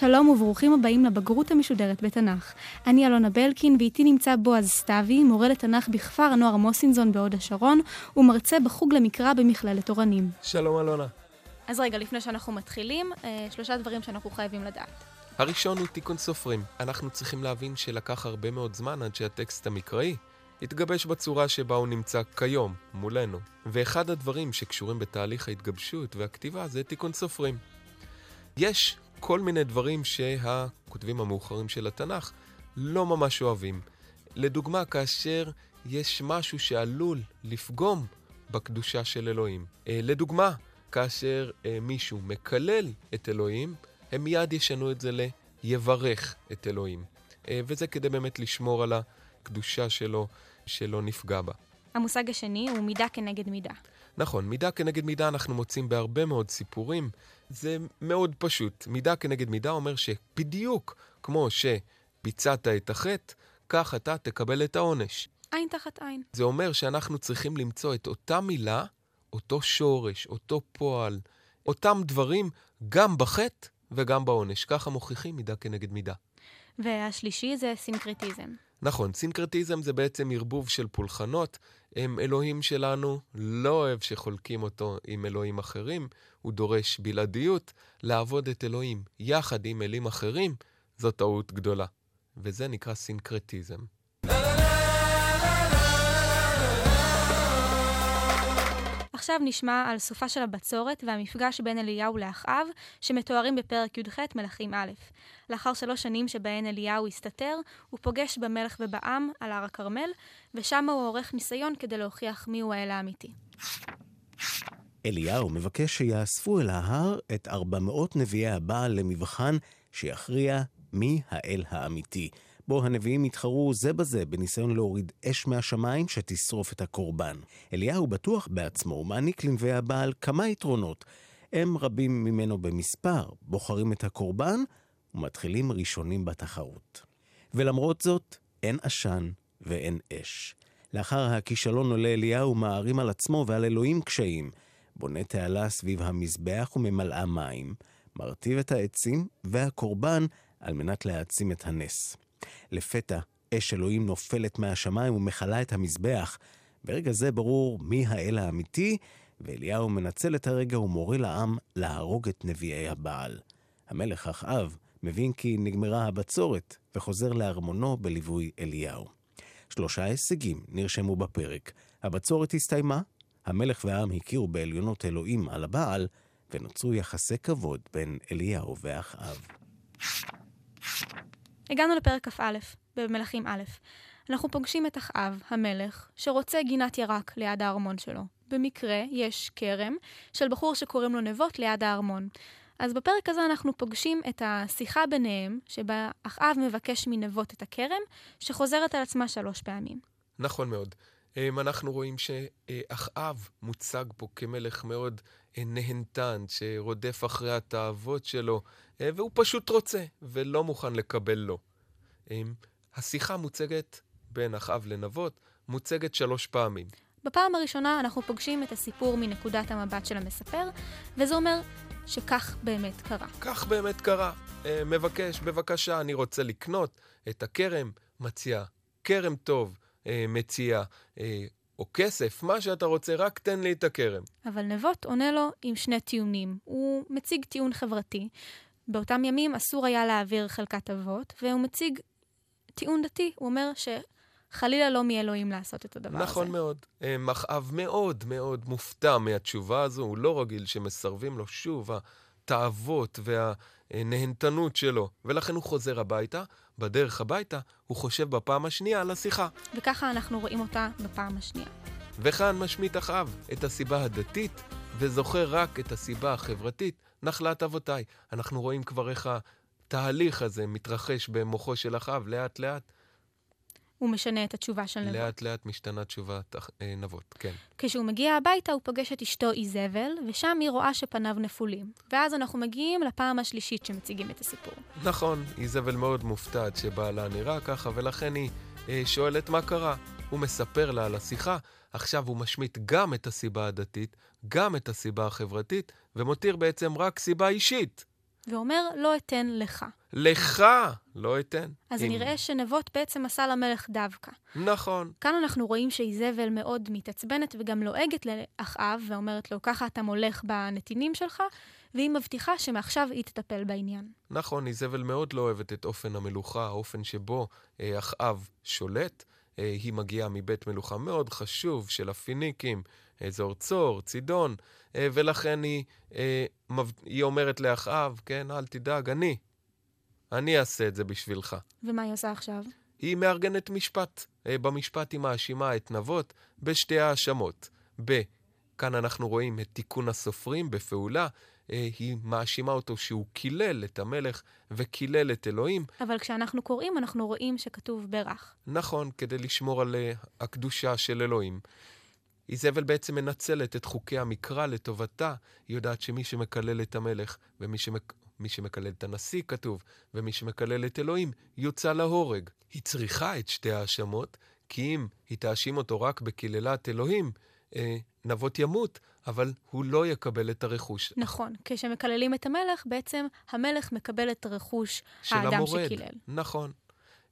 שלום וברוכים הבאים לבגרות המשודרת בתנ"ך. אני אלונה בלקין ואיתי נמצא בועז סתיוי, מורה לתנ"ך בכפר הנוער מוסינזון בהוד השרון, ומרצה בחוג למקרא במכללת אורנים. שלום אלונה. אז רגע, לפני שאנחנו מתחילים, אה, שלושה דברים שאנחנו חייבים לדעת. הראשון הוא תיקון סופרים. אנחנו צריכים להבין שלקח הרבה מאוד זמן עד שהטקסט המקראי התגבש בצורה שבה הוא נמצא כיום, מולנו. ואחד הדברים שקשורים בתהליך ההתגבשות והכתיבה זה תיקון סופרים. יש כל מיני דברים שהכותבים המאוחרים של התנ"ך לא ממש אוהבים. לדוגמה, כאשר יש משהו שעלול לפגום בקדושה של אלוהים. אה, לדוגמה, כאשר אה, מישהו מקלל את אלוהים, הם מיד ישנו את זה ליברך את אלוהים. אה, וזה כדי באמת לשמור על הקדושה שלו, שלא נפגע בה. המושג השני הוא מידה כנגד מידה. נכון, מידה כנגד מידה אנחנו מוצאים בהרבה מאוד סיפורים. זה מאוד פשוט. מידה כנגד מידה אומר שבדיוק כמו שביצעת את החטא, כך אתה תקבל את העונש. עין תחת עין. זה אומר שאנחנו צריכים למצוא את אותה מילה, אותו שורש, אותו פועל, אותם דברים, גם בחטא וגם בעונש. ככה מוכיחים מידה כנגד מידה. והשלישי זה סינקרטיזם. נכון, סינקרטיזם זה בעצם ערבוב של פולחנות. הם אלוהים שלנו לא אוהב שחולקים אותו עם אלוהים אחרים, הוא דורש בלעדיות. לעבוד את אלוהים יחד עם אלים אחרים, זו טעות גדולה. וזה נקרא סינקרטיזם. עכשיו נשמע על סופה של הבצורת והמפגש בין אליהו לאחאב, שמתוארים בפרק י"ח מלכים א'. לאחר שלוש שנים שבהן אליהו הסתתר, הוא פוגש במלך ובעם על הר הכרמל, ושם הוא עורך ניסיון כדי להוכיח מיהו האל האמיתי. אליהו מבקש שיאספו אל ההר את 400 נביאי הבעל למבחן שיכריע מי האל האמיתי. בו הנביאים יתחרו זה בזה בניסיון להוריד אש מהשמיים שתשרוף את הקורבן. אליהו בטוח בעצמו ומעניק לנביאי הבעל כמה יתרונות. הם רבים ממנו במספר, בוחרים את הקורבן ומתחילים ראשונים בתחרות. ולמרות זאת, אין עשן ואין אש. לאחר הכישלון עולה אליהו מערים על עצמו ועל אלוהים קשיים. בונה תעלה סביב המזבח וממלאה מים, מרטיב את העצים והקורבן על מנת להעצים את הנס. לפתע, אש אלוהים נופלת מהשמיים ומכלה את המזבח. ברגע זה ברור מי האל האמיתי, ואליהו מנצל את הרגע ומורה לעם להרוג את נביאי הבעל. המלך אחאב מבין כי נגמרה הבצורת, וחוזר לארמונו בליווי אליהו. שלושה הישגים נרשמו בפרק. הבצורת הסתיימה, המלך והעם הכירו בעליונות אלוהים על הבעל, ונוצרו יחסי כבוד בין אליהו ואחאב. הגענו לפרק כ"א, במלכים א'. אנחנו פוגשים את אחאב, המלך, שרוצה גינת ירק ליד הארמון שלו. במקרה, יש כרם של בחור שקוראים לו נבות ליד הארמון. אז בפרק הזה אנחנו פוגשים את השיחה ביניהם, שבה אחאב מבקש מנבות את הכרם, שחוזרת על עצמה שלוש פעמים. נכון מאוד. אמ, אנחנו רואים שאחאב מוצג פה כמלך מאוד אה, נהנתן, שרודף אחרי התאוות שלו, והוא פשוט רוצה, ולא מוכן לקבל לו. אמ, השיחה מוצגת בין אחאב לנבות, מוצגת שלוש פעמים. בפעם הראשונה אנחנו פוגשים את הסיפור מנקודת המבט של המספר, וזה אומר שכך באמת קרה. כך באמת קרה. אה, מבקש, בבקשה, אני רוצה לקנות את הכרם, מציע כרם טוב, אה, מציע אה, או כסף, מה שאתה רוצה, רק תן לי את הכרם. אבל נבות עונה לו עם שני טיעונים. הוא מציג טיעון חברתי. באותם ימים אסור היה להעביר חלקת אבות, והוא מציג טיעון דתי. הוא אומר ש... חלילה לא מאלוהים לעשות את הדבר נכון הזה. נכון מאוד. מחאב מאוד מאוד מופתע מהתשובה הזו, הוא לא רגיל שמסרבים לו שוב התאוות והנהנתנות שלו, ולכן הוא חוזר הביתה. בדרך הביתה הוא חושב בפעם השנייה על השיחה. וככה אנחנו רואים אותה בפעם השנייה. וכאן משמיט אחאב את הסיבה הדתית, וזוכר רק את הסיבה החברתית, נחלת אבותיי. אנחנו רואים כבר איך התהליך הזה מתרחש במוחו של אחאב לאט לאט. הוא משנה את התשובה של נבות. לאט לאט משתנה תשובת אה, נבות, כן. כשהוא מגיע הביתה הוא פוגש את אשתו איזבל, ושם היא רואה שפניו נפולים. ואז אנחנו מגיעים לפעם השלישית שמציגים את הסיפור. נכון, איזבל מאוד מופתעת שבעלה נראה ככה, ולכן היא אה, שואלת מה קרה. הוא מספר לה על השיחה, עכשיו הוא משמיט גם את הסיבה הדתית, גם את הסיבה החברתית, ומותיר בעצם רק סיבה אישית. ואומר, לא אתן לך. לך לא אתן. אז אם- נראה שנבות בעצם עשה למלך דווקא. נכון, כאן אנחנו רואים שאיזבל מאוד מתעצבנת וגם לועגת לאחאב, ואומרת לו, ככה אתה מולך בנתינים שלך, והיא מבטיחה שמעכשיו היא תטפל בעניין. נכון, איזבל מאוד לא אוהבת את אופן המלוכה, האופן שבו אה, אחאב שולט. אה, היא מגיעה מבית מלוכה מאוד חשוב של הפיניקים, אזור צור, צידון, אה, ולכן היא, אה. היא אומרת לאחאב, כן, אל תדאג, אני, אני אעשה את זה בשבילך. ומה היא עושה עכשיו? היא מארגנת משפט. אה, במשפט היא מאשימה את נבות בשתי האשמות. ב. כאן אנחנו רואים את תיקון הסופרים בפעולה. היא מאשימה אותו שהוא קילל את המלך וקילל את אלוהים. אבל כשאנחנו קוראים, אנחנו רואים שכתוב ברך. נכון, כדי לשמור על הקדושה של אלוהים. איזבל בעצם מנצלת את חוקי המקרא לטובתה. היא יודעת שמי שמקלל את המלך ומי שמק... מי שמקלל את הנשיא, כתוב, ומי שמקלל את אלוהים, יוצא להורג. היא צריכה את שתי האשמות, כי אם היא תאשים אותו רק בקללת אלוהים, אה, נבות ימות, אבל הוא לא יקבל את הרכוש נכון, כשמקללים את המלך, בעצם המלך מקבל את רכוש של האדם המורד. שקילל. נכון.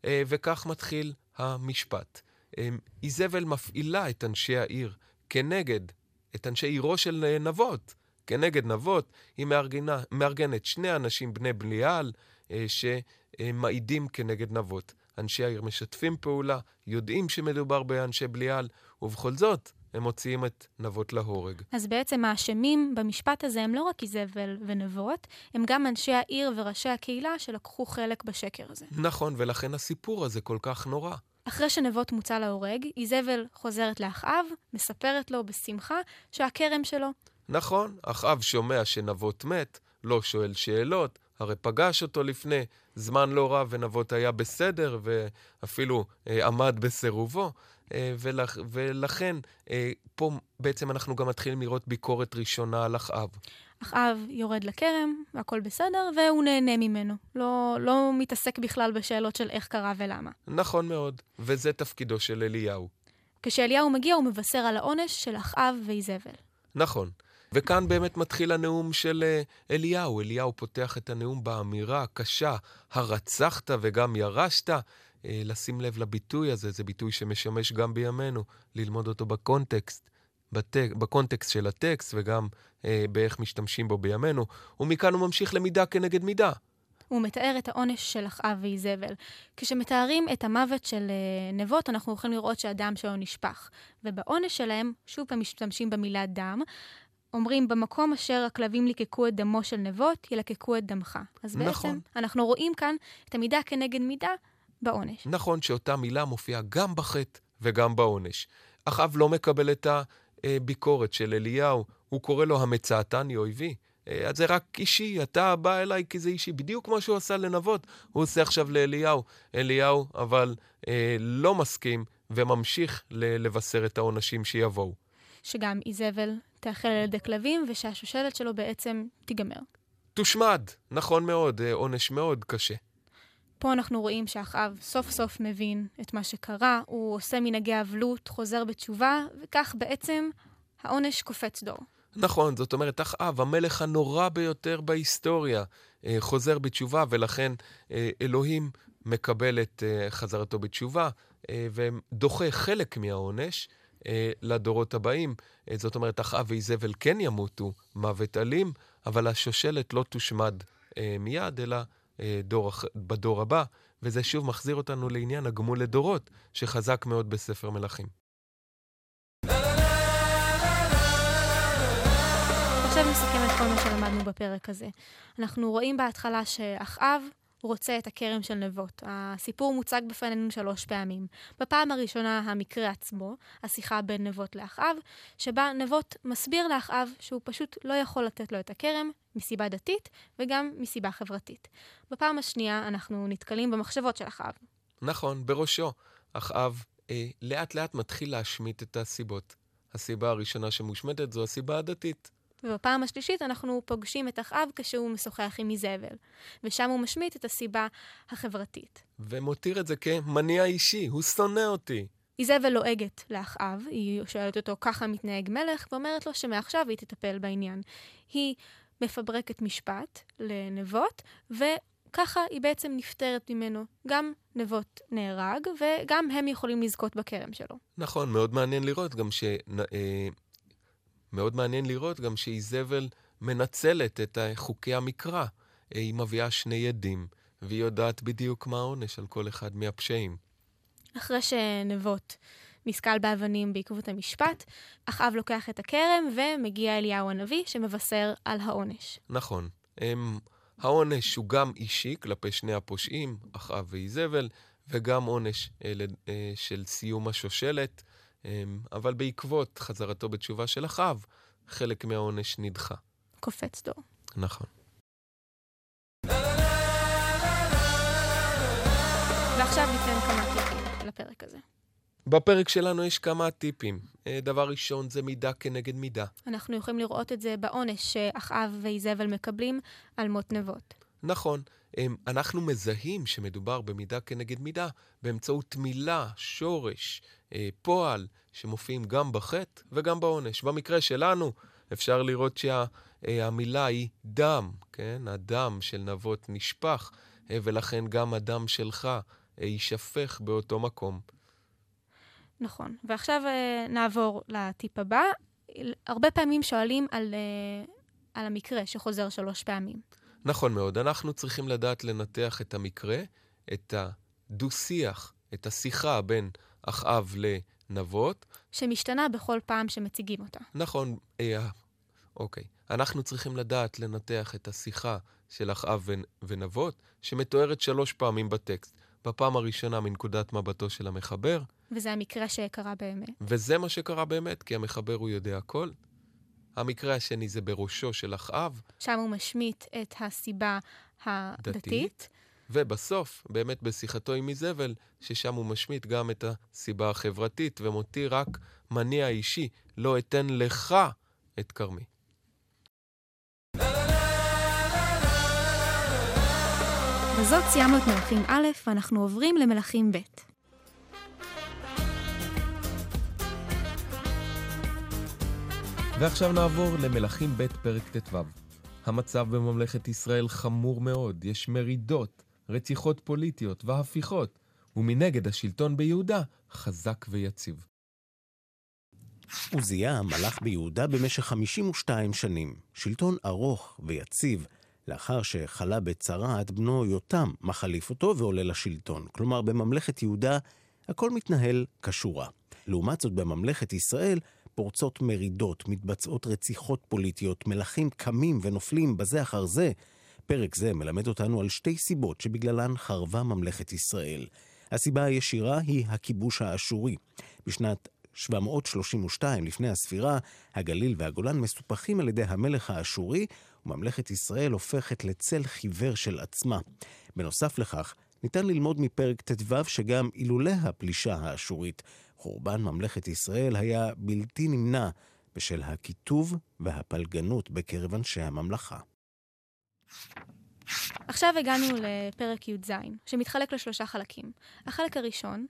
אה, וכך מתחיל המשפט. אה, איזבל מפעילה את אנשי העיר כנגד, את אנשי עירו של נבות. כנגד נבות, היא מארגנה, מארגנת שני אנשים בני בליעל אה, שמעידים כנגד נבות. אנשי העיר משתפים פעולה, יודעים שמדובר באנשי בליעל, ובכל זאת, הם מוציאים את נבות להורג. אז בעצם האשמים במשפט הזה הם לא רק איזבל ונבות, הם גם אנשי העיר וראשי הקהילה שלקחו חלק בשקר הזה. נכון, ולכן הסיפור הזה כל כך נורא. אחרי שנבות מוצא להורג, איזבל חוזרת לאחאב, מספרת לו בשמחה שהכרם שלו. נכון, אחאב שומע שנבות מת, לא שואל שאלות, הרי פגש אותו לפני זמן לא רב ונבות היה בסדר ואפילו אה, עמד בסירובו, אה, ולכ, ולכן אה, פה בעצם אנחנו גם מתחילים לראות ביקורת ראשונה על אחאב. אחאב יורד לכרם, והכל בסדר, והוא נהנה ממנו. לא, לא מתעסק בכלל בשאלות של איך קרה ולמה. נכון מאוד, וזה תפקידו של אליהו. כשאליהו מגיע, הוא מבשר על העונש של אחאב ואיזבל. נכון. וכאן באמת מתחיל הנאום של אה, אליהו. אליהו פותח את הנאום באמירה הקשה, הרצחת וגם ירשת. אה, לשים לב לביטוי הזה, זה ביטוי שמשמש גם בימינו, ללמוד אותו בקונטקסט, בטק, בקונטקסט של הטקסט וגם אה, באיך משתמשים בו בימינו. ומכאן הוא ממשיך למידה כנגד מידה. הוא מתאר את העונש של אחאב ואיזבל. כשמתארים את המוות של אה, נבות, אנחנו יכולים לראות שהדם שלו נשפך. ובעונש שלהם, שוב פעם משתמשים במילה דם, אומרים, במקום אשר הכלבים ליקקו את דמו של נבות, ילקקו את דמך. אז בעצם, נכון. אנחנו רואים כאן את המידה כנגד מידה בעונש. נכון שאותה מילה מופיעה גם בחטא וגם בעונש. אחאב לא מקבל את הביקורת של אליהו, הוא קורא לו המצאתני אויבי. אה, אז זה רק אישי, אתה בא אליי כי זה אישי, בדיוק כמו שהוא עשה לנבות, הוא עושה עכשיו לאליהו. אליהו אבל אה, לא מסכים וממשיך לבשר את העונשים שיבואו. שגם איזבל תאכל על ידי כלבים, ושהשושלת שלו בעצם תיגמר. תושמד, נכון מאוד, אה, עונש מאוד קשה. פה אנחנו רואים שאחאב סוף סוף מבין את מה שקרה, הוא עושה מנהגי אבלות, חוזר בתשובה, וכך בעצם העונש קופץ דור. נכון, זאת אומרת, אחאב, המלך הנורא ביותר בהיסטוריה, אה, חוזר בתשובה, ולכן אה, אלוהים מקבל את אה, חזרתו בתשובה, ודוחה חלק מהעונש לדורות הבאים. זאת אומרת, אחאב ואיזבל כן ימותו מוות אלים, אבל השושלת לא תושמד מיד, אלא דור, בדור הבא, וזה שוב מחזיר אותנו לעניין הגמול לדורות, שחזק מאוד בספר מלכים. נסכם את כל מה שלמדנו בפרק הזה. אנחנו רואים בהתחלה שאחאב רוצה את הכרם של נבות. הסיפור מוצג בפנינו שלוש פעמים. בפעם הראשונה המקרה עצמו, השיחה בין נבות לאחאב, שבה נבות מסביר לאחאב שהוא פשוט לא יכול לתת לו את הכרם מסיבה דתית וגם מסיבה חברתית. בפעם השנייה אנחנו נתקלים במחשבות של אחאב. נכון, בראשו. אחאב אה, לאט לאט מתחיל להשמיט את הסיבות. הסיבה הראשונה שמושמטת זו הסיבה הדתית. ובפעם השלישית אנחנו פוגשים את אחאב כשהוא משוחח עם איזבל, ושם הוא משמיט את הסיבה החברתית. ומותיר את זה כמניע אישי, הוא שונא אותי. איזבל לועגת לאחאב, היא שואלת אותו ככה מתנהג מלך, ואומרת לו שמעכשיו היא תטפל בעניין. היא מפברקת משפט לנבות, וככה היא בעצם נפטרת ממנו. גם נבות נהרג, וגם הם יכולים לזכות בכרם שלו. נכון, מאוד מעניין לראות גם ש... אה, מאוד מעניין לראות גם שאיזבל מנצלת את חוקי המקרא. אה, היא מביאה שני עדים, והיא יודעת בדיוק מה העונש על כל אחד מהפשעים. אחרי שנבות נסקל באבנים בעקבות המשפט, אחאב לוקח את הכרם ומגיע אליהו הנביא שמבשר על העונש. נכון. הם, העונש הוא גם אישי כלפי שני הפושעים, אחאב ואיזבל, וגם עונש אל, אה, של סיום השושלת, אה, אבל בעקבות חזרתו בתשובה של אחאב, חלק מהעונש נדחה. קופץ דור. נכון. ועכשיו ניתן כמה טיפים לפרק הזה. בפרק שלנו יש כמה טיפים. אה, דבר ראשון זה מידה כנגד מידה. אנחנו יכולים לראות את זה בעונש שאחאב ואיזבל מקבלים על מות נבות. נכון. אנחנו מזהים שמדובר במידה כנגד מידה באמצעות מילה, שורש, אה, פועל, שמופיעים גם בחטא וגם בעונש. במקרה שלנו אפשר לראות שהמילה שה, היא דם, כן? הדם של נבות נשפך, אה, ולכן גם הדם שלך יישפך באותו מקום. נכון. ועכשיו נעבור לטיפ הבא. הרבה פעמים שואלים על, על המקרה שחוזר שלוש פעמים. נכון מאוד. אנחנו צריכים לדעת לנתח את המקרה, את הדו-שיח, את השיחה בין אחאב לנבות. שמשתנה בכל פעם שמציגים אותה. נכון. אה, אוקיי. אנחנו צריכים לדעת לנתח את השיחה של אחאב ונבות, שמתוארת שלוש פעמים בטקסט. בפעם הראשונה מנקודת מבטו של המחבר. וזה המקרה שקרה באמת. וזה מה שקרה באמת, כי המחבר הוא יודע הכל. המקרה השני זה בראשו של אחאב. שם הוא משמיט את הסיבה הדתית. דתית. ובסוף, באמת בשיחתו עם איזבל, ששם הוא משמיט גם את הסיבה החברתית, ומותיר רק מניע אישי, לא אתן לך את כרמי. בזאת סיימנו את מלכים א', ואנחנו עוברים למלכים ב'. ועכשיו נעבור למלכים ב' פרק ט"ו. המצב בממלכת ישראל חמור מאוד, יש מרידות, רציחות פוליטיות והפיכות, ומנגד השלטון ביהודה חזק ויציב. עוזיה מלך ביהודה במשך 52 שנים, שלטון ארוך ויציב, לאחר שחלה בצרעת, בנו יותם מחליף אותו ועולה לשלטון. כלומר, בממלכת יהודה הכל מתנהל כשורה. לעומת זאת, בממלכת ישראל פורצות מרידות, מתבצעות רציחות פוליטיות, מלכים קמים ונופלים בזה אחר זה. פרק זה מלמד אותנו על שתי סיבות שבגללן חרבה ממלכת ישראל. הסיבה הישירה היא הכיבוש האשורי. בשנת 732 לפני הספירה, הגליל והגולן מסופחים על ידי המלך האשורי, וממלכת ישראל הופכת לצל חיוור של עצמה. בנוסף לכך, ניתן ללמוד מפרק ט"ו שגם אילולא הפלישה האשורית, חורבן ממלכת ישראל היה בלתי נמנע בשל הקיטוב והפלגנות בקרב אנשי הממלכה. עכשיו הגענו לפרק י"ז, שמתחלק לשלושה חלקים. החלק הראשון...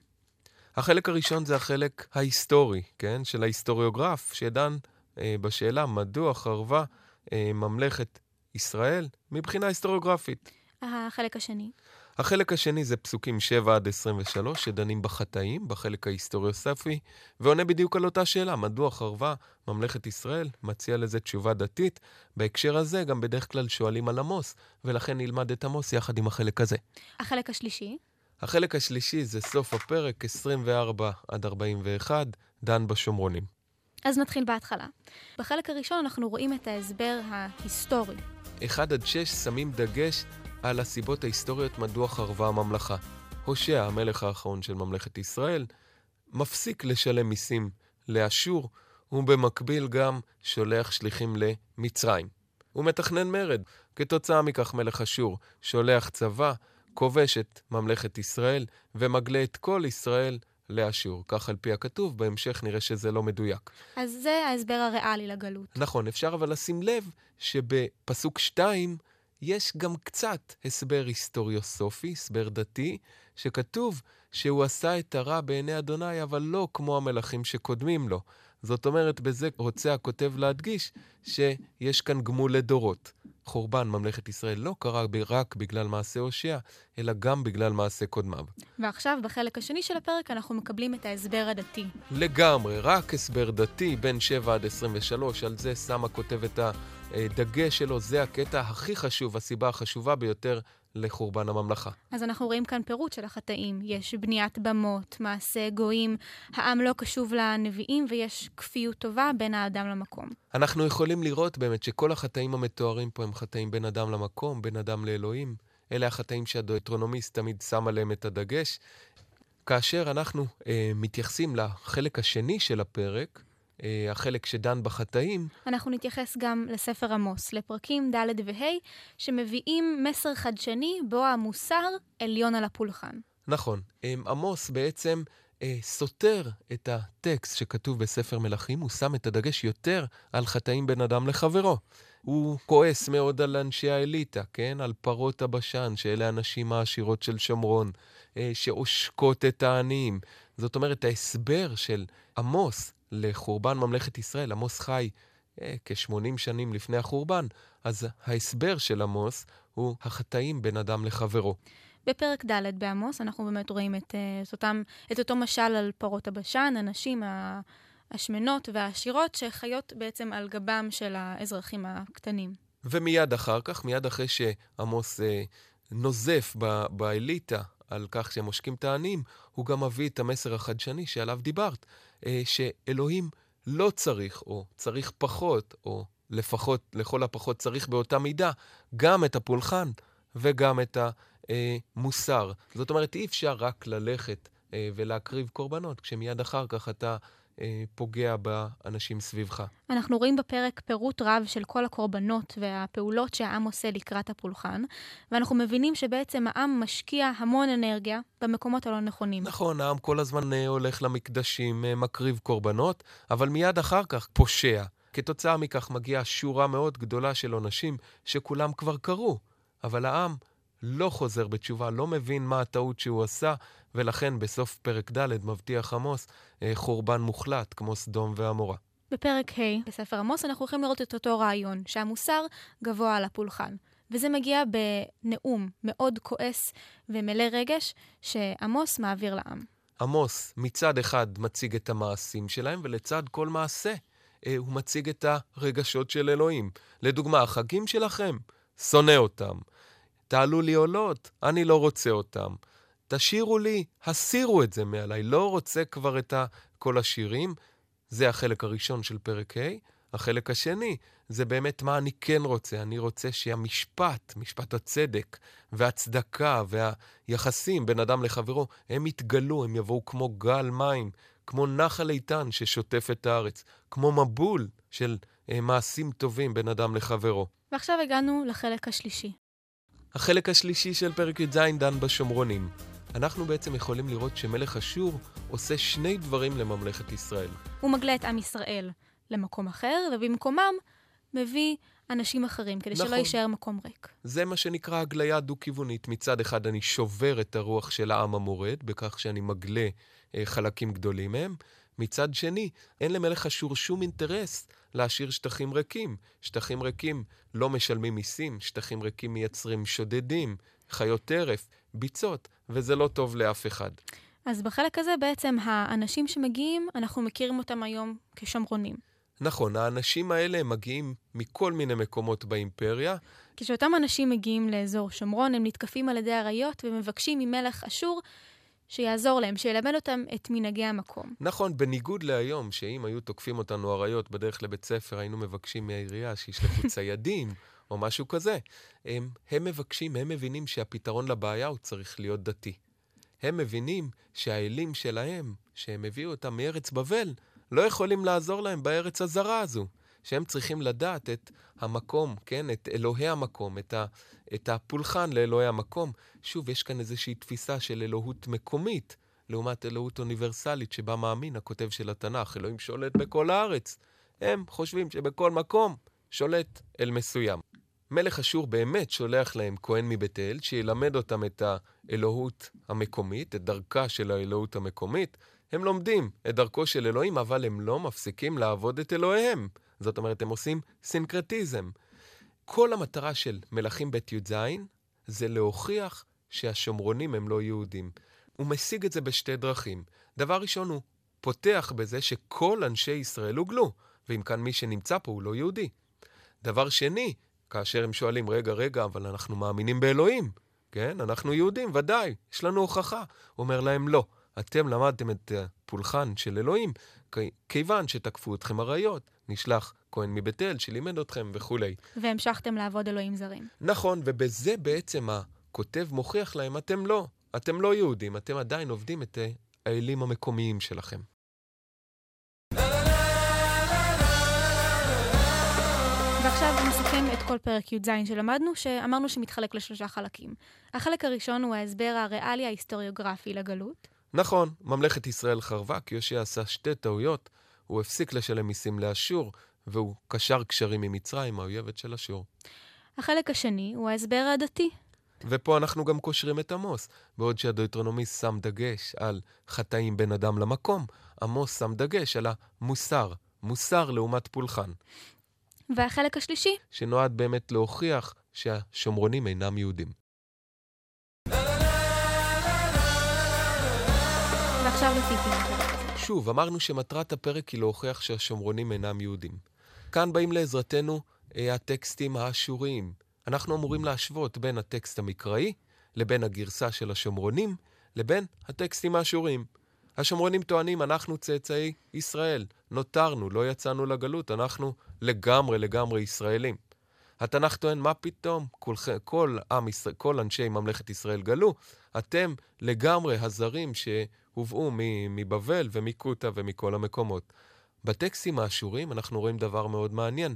החלק הראשון זה החלק ההיסטורי, כן? של ההיסטוריוגרף, שדן אה, בשאלה מדוע חרבה אה, ממלכת ישראל מבחינה היסטוריוגרפית. החלק השני. החלק השני זה פסוקים 7 עד 23, שדנים בחטאים, בחלק ההיסטוריוספי, ועונה בדיוק על אותה שאלה, מדוע חרבה ממלכת ישראל? מציע לזה תשובה דתית. בהקשר הזה גם בדרך כלל שואלים על עמוס, ולכן נלמד את עמוס יחד עם החלק הזה. החלק השלישי? החלק השלישי זה סוף הפרק, 24 עד 41, דן בשומרונים. אז נתחיל בהתחלה. בחלק הראשון אנחנו רואים את ההסבר ההיסטורי. 1 עד 6 שמים דגש על הסיבות ההיסטוריות מדוע חרבה הממלכה. הושע, המלך האחרון של ממלכת ישראל, מפסיק לשלם מיסים לאשור, ובמקביל גם שולח שליחים למצרים. הוא מתכנן מרד. כתוצאה מכך מלך אשור שולח צבא, כובש את ממלכת ישראל, ומגלה את כל ישראל לאשור. כך על פי הכתוב, בהמשך נראה שזה לא מדויק. אז זה ההסבר הריאלי לגלות. נכון, אפשר אבל לשים לב שבפסוק 2 יש גם קצת הסבר היסטוריוסופי, הסבר דתי, שכתוב שהוא עשה את הרע בעיני אדוני, אבל לא כמו המלכים שקודמים לו. זאת אומרת, בזה רוצה הכותב להדגיש שיש כאן גמול לדורות. חורבן ממלכת ישראל לא קרה רק בגלל מעשה הושע, אלא גם בגלל מעשה קודמיו. ועכשיו, בחלק השני של הפרק, אנחנו מקבלים את ההסבר הדתי. לגמרי, רק הסבר דתי, בין 7 עד 23, על זה הכותב את הדגש שלו, זה הקטע הכי חשוב, הסיבה החשובה ביותר לחורבן הממלכה. אז אנחנו רואים כאן פירוט של החטאים. יש בניית במות, מעשה גויים, העם לא קשוב לנביאים ויש כפיות טובה בין האדם למקום. אנחנו יכולים לראות באמת שכל החטאים המתוארים פה הם חטאים בין אדם למקום, בין אדם לאלוהים. אלה החטאים שהדויטרונומיסט תמיד שם עליהם את הדגש. כאשר אנחנו אה, מתייחסים לחלק השני של הפרק, אה, החלק שדן בחטאים. אנחנו נתייחס גם לספר עמוס, לפרקים ד' וה', שמביאים מסר חדשני בו המוסר עליון על הפולחן. נכון. אה, עמוס בעצם אה, סותר את הטקסט שכתוב בספר מלכים, הוא שם את הדגש יותר על חטאים בין אדם לחברו. הוא כועס מאוד על אנשי האליטה, כן? על פרות הבשן, שאלה הנשים העשירות של שומרון, אה, שעושקות את העניים. זאת אומרת, ההסבר של עמוס לחורבן ממלכת ישראל, עמוס חי אה, כ-80 שנים לפני החורבן, אז ההסבר של עמוס הוא החטאים בין אדם לחברו. בפרק ד' בעמוס אנחנו באמת רואים את, אה, את, אותם, את אותו משל על פרות הבשן, הנשים השמנות והעשירות שחיות בעצם על גבם של האזרחים הקטנים. ומיד אחר כך, מיד אחרי שעמוס אה, נוזף באליטה על כך שהם עושקים את העניים, הוא גם מביא את המסר החדשני שעליו דיברת, אה, שאלוהים לא צריך, או צריך פחות, או לפחות, לכל הפחות צריך באותה מידה, גם את הפולחן וגם את המוסר. זאת אומרת, אי אפשר רק ללכת אה, ולהקריב קורבנות, כשמיד אחר כך אתה אה, פוגע באנשים סביבך. אנחנו רואים בפרק פירוט רב של כל הקורבנות והפעולות שהעם עושה לקראת הפולחן, ואנחנו מבינים שבעצם העם משקיע המון אנרגיה במקומות הלא נכונים. נכון, העם כל הזמן אה, הולך למקדשים, אה, מקריב קורבנות, אבל מיד אחר כך פושע. כתוצאה מכך מגיעה שורה מאוד גדולה של עונשים שכולם כבר קרו, אבל העם לא חוזר בתשובה, לא מבין מה הטעות שהוא עשה, ולכן בסוף פרק ד' מבטיח עמוס אה, חורבן מוחלט, כמו סדום ועמורה. בפרק ה' בספר עמוס אנחנו יכולים לראות את אותו רעיון, שהמוסר גבוה על הפולחן. וזה מגיע בנאום מאוד כועס ומלא רגש שעמוס מעביר לעם. עמוס מצד אחד מציג את המעשים שלהם, ולצד כל מעשה אה, הוא מציג את הרגשות של אלוהים. לדוגמה, החגים שלכם, שונא אותם. תעלו לי עולות, אני לא רוצה אותם. תשאירו לי, הסירו את זה מעליי, לא רוצה כבר את כל השירים. זה החלק הראשון של פרק ה'. החלק השני זה באמת מה אני כן רוצה. אני רוצה שהמשפט, משפט הצדק והצדקה והיחסים בין אדם לחברו, הם יתגלו, הם יבואו כמו גל מים, כמו נחל איתן ששוטף את הארץ, כמו מבול של אה, מעשים טובים בין אדם לחברו. ועכשיו הגענו לחלק השלישי. החלק השלישי של פרק י"ז דן בשומרונים. אנחנו בעצם יכולים לראות שמלך אשור עושה שני דברים לממלכת ישראל. הוא מגלה את עם ישראל למקום אחר, ובמקומם מביא אנשים אחרים, כדי נכון. שלא יישאר מקום ריק. זה מה שנקרא הגליה דו-כיוונית. מצד אחד אני שובר את הרוח של העם המורד, בכך שאני מגלה אה, חלקים גדולים מהם. מצד שני, אין למלך אשור שום אינטרס להשאיר שטחים ריקים. שטחים ריקים לא משלמים מיסים, שטחים ריקים מייצרים שודדים, חיות טרף, ביצות, וזה לא טוב לאף אחד. אז בחלק הזה בעצם האנשים שמגיעים, אנחנו מכירים אותם היום כשומרונים. נכון, האנשים האלה מגיעים מכל מיני מקומות באימפריה. כשאותם אנשים מגיעים לאזור שומרון, הם נתקפים על ידי אריות ומבקשים ממלך אשור שיעזור להם, שילמד אותם את מנהגי המקום. נכון, בניגוד להיום, שאם היו תוקפים אותנו אריות בדרך לבית ספר, היינו מבקשים מהעירייה שישלחו ציידים או משהו כזה. הם, הם מבקשים, הם מבינים שהפתרון לבעיה הוא צריך להיות דתי. הם מבינים שהאלים שלהם, שהם הביאו אותם מארץ בבל, לא יכולים לעזור להם בארץ הזרה הזו. שהם צריכים לדעת את המקום, כן? את אלוהי המקום, את, ה, את הפולחן לאלוהי המקום. שוב, יש כאן איזושהי תפיסה של אלוהות מקומית, לעומת אלוהות אוניברסלית שבה מאמין הכותב של התנ"ך, אלוהים שולט בכל הארץ. הם חושבים שבכל מקום שולט אל מסוים. מלך אשור באמת שולח להם כהן מבית אל, שילמד אותם את האלוהות המקומית, את דרכה של האלוהות המקומית, הם לומדים את דרכו של אלוהים, אבל הם לא מפסיקים לעבוד את אלוהיהם. זאת אומרת, הם עושים סינקרטיזם. כל המטרה של מלכים ב' י"ז זה להוכיח שהשומרונים הם לא יהודים. הוא משיג את זה בשתי דרכים. דבר ראשון, הוא פותח בזה שכל אנשי ישראל הוגלו, ואם כאן מי שנמצא פה הוא לא יהודי. דבר שני, כאשר הם שואלים, רגע, רגע, אבל אנחנו מאמינים באלוהים, כן? אנחנו יהודים, ודאי, יש לנו הוכחה. הוא אומר להם, לא, אתם למדתם את הפולחן של אלוהים, כיוון שתקפו אתכם אריות, נשלח כהן מבית אל שלימד אתכם וכולי. והמשכתם לעבוד אלוהים זרים. נכון, ובזה בעצם הכותב מוכיח להם, אתם לא, אתם לא יהודים, אתם עדיין עובדים את האלים המקומיים שלכם. ועכשיו נסכם את כל פרק י"ז שלמדנו, שאמרנו שמתחלק לשלושה חלקים. החלק הראשון הוא ההסבר הריאלי ההיסטוריוגרפי לגלות. נכון, ממלכת ישראל חרבה כי יושע עשה שתי טעויות. הוא הפסיק לשלם מיסים לאשור, והוא קשר קשרים עם מצרים, האויבת של אשור. החלק השני הוא ההסבר הדתי. ופה אנחנו גם קושרים את עמוס. בעוד שהדויטרונומיסט שם דגש על חטאים בין אדם למקום, עמוס שם דגש על המוסר. מוסר לעומת פולחן. והחלק השלישי? שנועד באמת להוכיח שהשומרונים אינם יהודים. ועכשיו לטיפים. שוב, אמרנו שמטרת הפרק היא להוכיח שהשומרונים אינם יהודים. כאן באים לעזרתנו אה, הטקסטים האשוריים. אנחנו אמורים להשוות בין הטקסט המקראי לבין הגרסה של השומרונים לבין הטקסטים האשוריים. השומרונים טוענים, אנחנו צאצאי ישראל, נותרנו, לא יצאנו לגלות, אנחנו לגמרי לגמרי ישראלים. התנ"ך טוען, מה פתאום? כל, כל, עם, כל אנשי ממלכת ישראל גלו, אתם לגמרי הזרים שהובאו מבבל ומקוטה ומכל המקומות. בטקסטים האשורים אנחנו רואים דבר מאוד מעניין.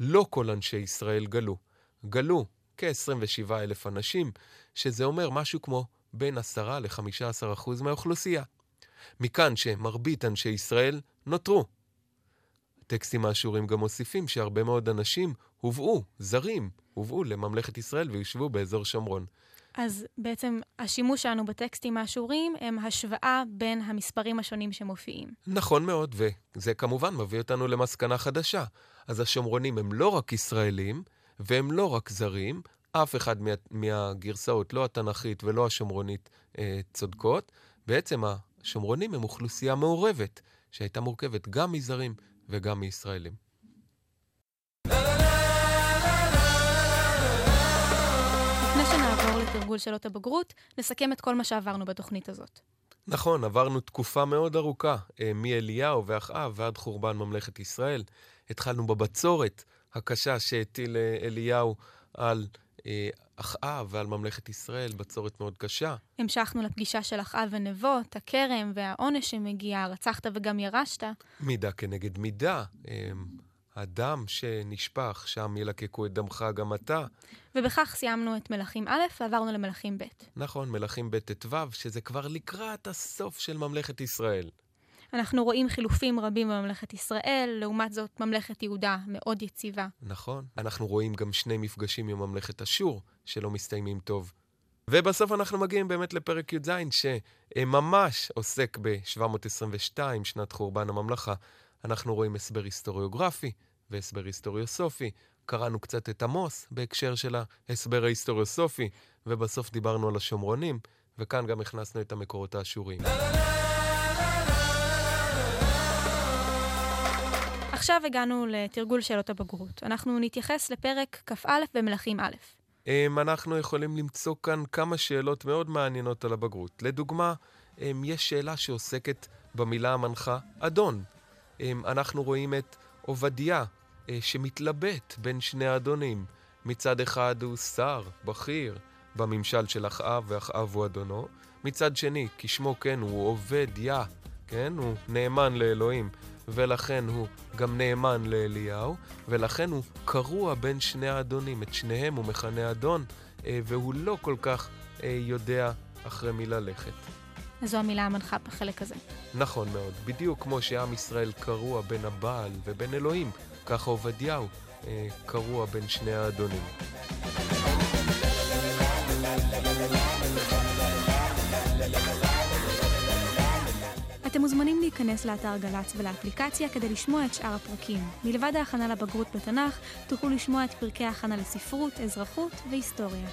לא כל אנשי ישראל גלו. גלו כ-27 אלף אנשים, שזה אומר משהו כמו בין 10 ל-15 אחוז מהאוכלוסייה. מכאן שמרבית אנשי ישראל נותרו. הטקסטים האשורים גם מוסיפים שהרבה מאוד אנשים הובאו, זרים, הובאו לממלכת ישראל ויושבו באזור שומרון. אז בעצם השימוש שלנו בטקסטים האשורים הם השוואה בין המספרים השונים שמופיעים. נכון מאוד, וזה כמובן מביא אותנו למסקנה חדשה. אז השומרונים הם לא רק ישראלים, והם לא רק זרים, אף אחד מה, מהגרסאות, לא התנ"כית ולא השומרונית, אה, צודקות. בעצם השומרונים הם אוכלוסייה מעורבת, שהייתה מורכבת גם מזרים וגם מישראלים. לתרגול שאלות הבגרות, נסכם את כל מה שעברנו בתוכנית הזאת. נכון, עברנו תקופה מאוד ארוכה, אה, מאליהו ואחאב ועד חורבן ממלכת ישראל. התחלנו בבצורת הקשה שהטיל אה, אליהו על אה, אחאב ועל ממלכת ישראל, בצורת מאוד קשה. המשכנו לפגישה של אחאב ונבות, הכרם והעונש שמגיע, רצחת וגם ירשת. מידה כנגד מידה. הדם שנשפך, שם ילקקו את דמך גם אתה. ובכך סיימנו את מלכים א' ועברנו למלכים ב'. נכון, מלכים ב' ט"ו, שזה כבר לקראת הסוף של ממלכת ישראל. אנחנו רואים חילופים רבים בממלכת ישראל, לעומת זאת ממלכת יהודה מאוד יציבה. נכון. אנחנו רואים גם שני מפגשים עם ממלכת אשור, שלא מסתיימים טוב. ובסוף אנחנו מגיעים באמת לפרק י"ז, שממש עוסק ב-722, שנת חורבן הממלכה. אנחנו רואים הסבר היסטוריוגרפי והסבר היסטוריוסופי. קראנו קצת את עמוס בהקשר של ההסבר ההיסטוריוסופי, ובסוף דיברנו על השומרונים, וכאן גם הכנסנו את המקורות האשוריים. עכשיו הגענו לתרגול שאלות הבגרות. אנחנו נתייחס לפרק כ"א במלכים א'. אמ, אנחנו יכולים למצוא כאן כמה שאלות מאוד מעניינות על הבגרות. לדוגמה, אמ, יש שאלה שעוסקת במילה המנחה אדון. אמ, אנחנו רואים את עובדיה, שמתלבט בין שני האדונים. מצד אחד הוא שר, בכיר, בממשל של אחאב, ואחאב הוא אדונו. מצד שני, כשמו כן, הוא עובד יא, כן? הוא נאמן לאלוהים. ולכן הוא גם נאמן לאליהו, ולכן הוא קרוע בין שני האדונים. את שניהם הוא מכנה אדון, אה, והוא לא כל כך אה, יודע אחרי מי ללכת. זו המילה המנחה בחלק הזה. נכון מאוד. בדיוק כמו שעם ישראל קרוע בין הבעל ובין אלוהים, ככה עובדיהו אה, קרוע בין שני האדונים. אתם מוזמנים להיכנס לאתר גל"צ ולאפליקציה כדי לשמוע את שאר הפרקים. מלבד ההכנה לבגרות בתנ"ך, תוכלו לשמוע את פרקי ההכנה לספרות, אזרחות והיסטוריה.